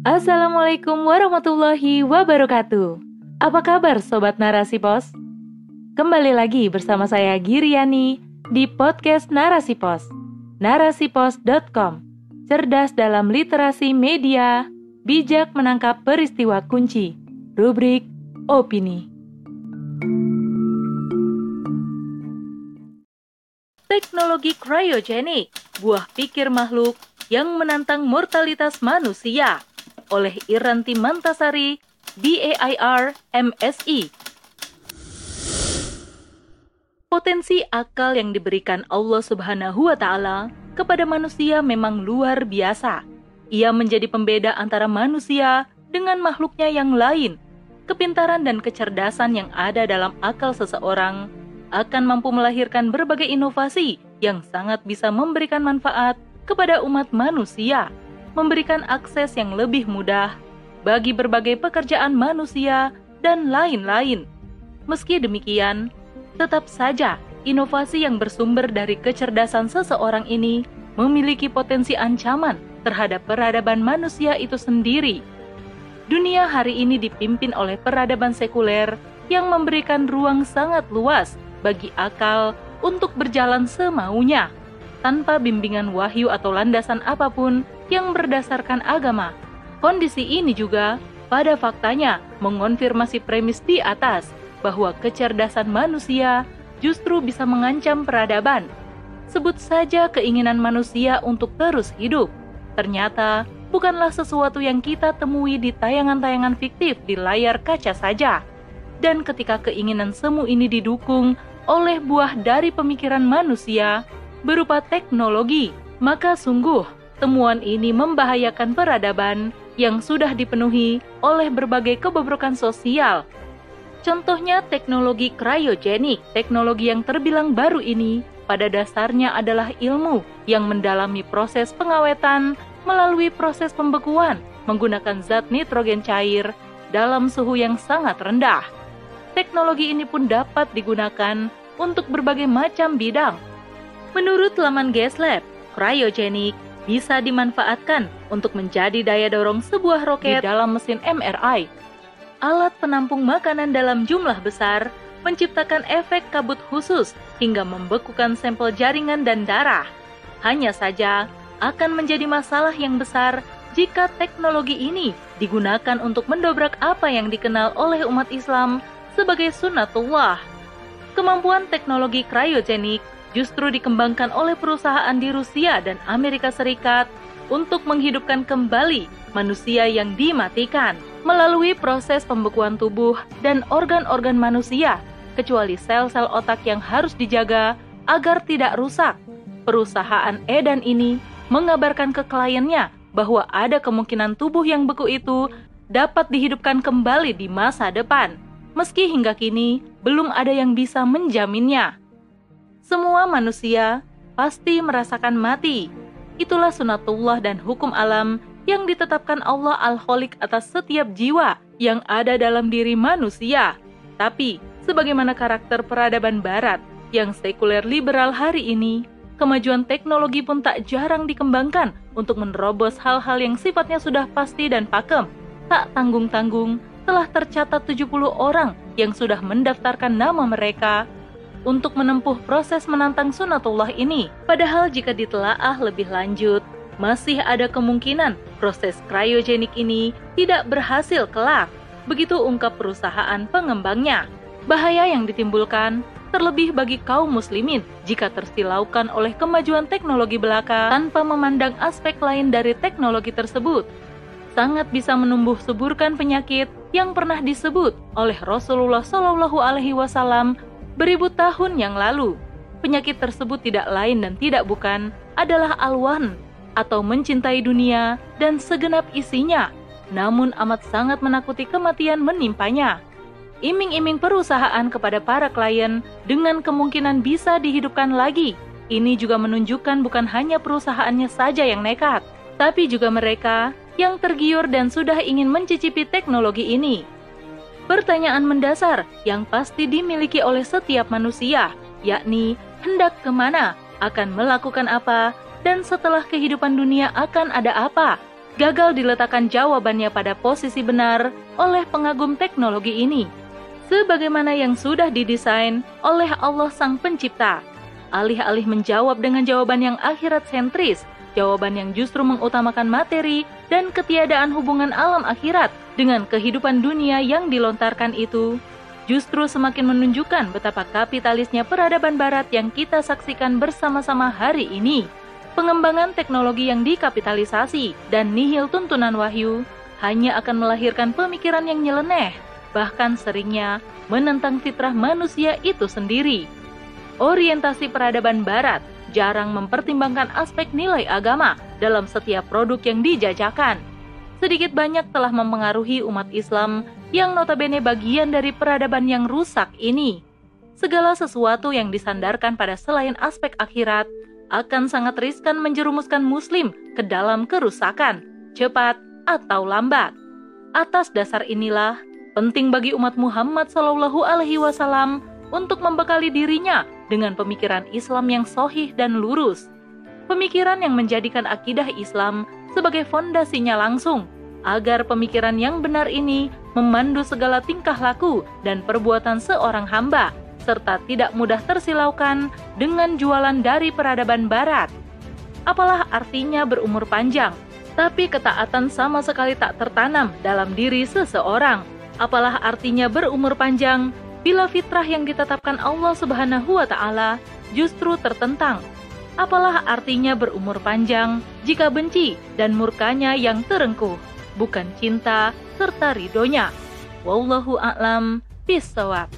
Assalamualaikum warahmatullahi wabarakatuh. Apa kabar sobat Narasi Pos? Kembali lagi bersama saya Giriani di podcast Narasi Pos. Narasipos.com. Cerdas dalam literasi media, bijak menangkap peristiwa kunci. Rubrik opini. Teknologi cryogenik, buah pikir makhluk yang menantang mortalitas manusia oleh Iranti Mantasari, DAIR, MSI. Potensi akal yang diberikan Allah Subhanahu wa taala kepada manusia memang luar biasa. Ia menjadi pembeda antara manusia dengan makhluknya yang lain. Kepintaran dan kecerdasan yang ada dalam akal seseorang akan mampu melahirkan berbagai inovasi yang sangat bisa memberikan manfaat kepada umat manusia memberikan akses yang lebih mudah bagi berbagai pekerjaan manusia dan lain-lain. Meski demikian, tetap saja inovasi yang bersumber dari kecerdasan seseorang ini memiliki potensi ancaman terhadap peradaban manusia itu sendiri. Dunia hari ini dipimpin oleh peradaban sekuler yang memberikan ruang sangat luas bagi akal untuk berjalan semaunya, tanpa bimbingan wahyu atau landasan apa pun yang berdasarkan agama. Kondisi ini juga pada faktanya mengonfirmasi premis di atas bahwa kecerdasan manusia justru bisa mengancam peradaban. Sebut saja keinginan manusia untuk terus hidup. Ternyata bukanlah sesuatu yang kita temui di tayangan-tayangan fiktif di layar kaca saja. Dan ketika keinginan semu ini didukung oleh buah dari pemikiran manusia berupa teknologi, maka sungguh Temuan ini membahayakan peradaban yang sudah dipenuhi oleh berbagai kebobrokan sosial. Contohnya teknologi cryogenik, teknologi yang terbilang baru ini pada dasarnya adalah ilmu yang mendalami proses pengawetan melalui proses pembekuan menggunakan zat nitrogen cair dalam suhu yang sangat rendah. Teknologi ini pun dapat digunakan untuk berbagai macam bidang. Menurut laman Gaslab, cryogenik bisa dimanfaatkan untuk menjadi daya dorong sebuah roket di dalam mesin MRI. Alat penampung makanan dalam jumlah besar menciptakan efek kabut khusus hingga membekukan sampel jaringan dan darah. Hanya saja, akan menjadi masalah yang besar jika teknologi ini digunakan untuk mendobrak apa yang dikenal oleh umat Islam sebagai sunnatullah. Kemampuan teknologi cryogenik justru dikembangkan oleh perusahaan di Rusia dan Amerika Serikat untuk menghidupkan kembali manusia yang dimatikan melalui proses pembekuan tubuh dan organ-organ manusia, kecuali sel-sel otak yang harus dijaga agar tidak rusak. Perusahaan Edan ini mengabarkan ke kliennya bahwa ada kemungkinan tubuh yang beku itu dapat dihidupkan kembali di masa depan, meski hingga kini belum ada yang bisa menjaminnya semua manusia pasti merasakan mati. Itulah sunatullah dan hukum alam yang ditetapkan Allah Al-Kholik atas setiap jiwa yang ada dalam diri manusia. Tapi, sebagaimana karakter peradaban barat yang sekuler liberal hari ini, kemajuan teknologi pun tak jarang dikembangkan untuk menerobos hal-hal yang sifatnya sudah pasti dan pakem. Tak tanggung-tanggung, telah tercatat 70 orang yang sudah mendaftarkan nama mereka untuk menempuh proses menantang sunatullah ini. Padahal jika ditelaah lebih lanjut, masih ada kemungkinan proses cryogenik ini tidak berhasil kelak. Begitu ungkap perusahaan pengembangnya. Bahaya yang ditimbulkan terlebih bagi kaum muslimin jika tersilaukan oleh kemajuan teknologi belaka tanpa memandang aspek lain dari teknologi tersebut. Sangat bisa menumbuh suburkan penyakit yang pernah disebut oleh Rasulullah Shallallahu Alaihi Wasallam beribu tahun yang lalu. Penyakit tersebut tidak lain dan tidak bukan adalah alwan atau mencintai dunia dan segenap isinya, namun amat sangat menakuti kematian menimpanya. Iming-iming perusahaan kepada para klien dengan kemungkinan bisa dihidupkan lagi. Ini juga menunjukkan bukan hanya perusahaannya saja yang nekat, tapi juga mereka yang tergiur dan sudah ingin mencicipi teknologi ini. Pertanyaan mendasar yang pasti dimiliki oleh setiap manusia, yakni hendak ke mana, akan melakukan apa, dan setelah kehidupan dunia akan ada apa. gagal diletakkan jawabannya pada posisi benar oleh pengagum teknologi ini. Sebagaimana yang sudah didesain oleh Allah Sang Pencipta, alih-alih menjawab dengan jawaban yang akhirat sentris, jawaban yang justru mengutamakan materi dan ketiadaan hubungan alam akhirat dengan kehidupan dunia yang dilontarkan itu, justru semakin menunjukkan betapa kapitalisnya peradaban barat yang kita saksikan bersama-sama hari ini pengembangan teknologi yang dikapitalisasi dan nihil tuntunan wahyu hanya akan melahirkan pemikiran yang nyeleneh, bahkan seringnya menentang fitrah manusia itu sendiri. Orientasi peradaban barat jarang mempertimbangkan aspek nilai agama dalam setiap produk yang dijajakan. Sedikit banyak telah mempengaruhi umat Islam yang notabene bagian dari peradaban yang rusak ini. Segala sesuatu yang disandarkan pada selain aspek akhirat akan sangat riskan menjerumuskan Muslim ke dalam kerusakan, cepat atau lambat. Atas dasar inilah, penting bagi umat Muhammad Shallallahu Alaihi Wasallam untuk membekali dirinya dengan pemikiran Islam yang sohih dan lurus. Pemikiran yang menjadikan akidah Islam sebagai fondasinya langsung, agar pemikiran yang benar ini memandu segala tingkah laku dan perbuatan seorang hamba serta tidak mudah tersilaukan dengan jualan dari peradaban barat. Apalah artinya berumur panjang, tapi ketaatan sama sekali tak tertanam dalam diri seseorang. Apalah artinya berumur panjang bila fitrah yang ditetapkan Allah Subhanahu wa taala justru tertentang. Apalah artinya berumur panjang jika benci dan murkanya yang terengkuh, bukan cinta serta ridhonya. Wallahu a'lam bishawab.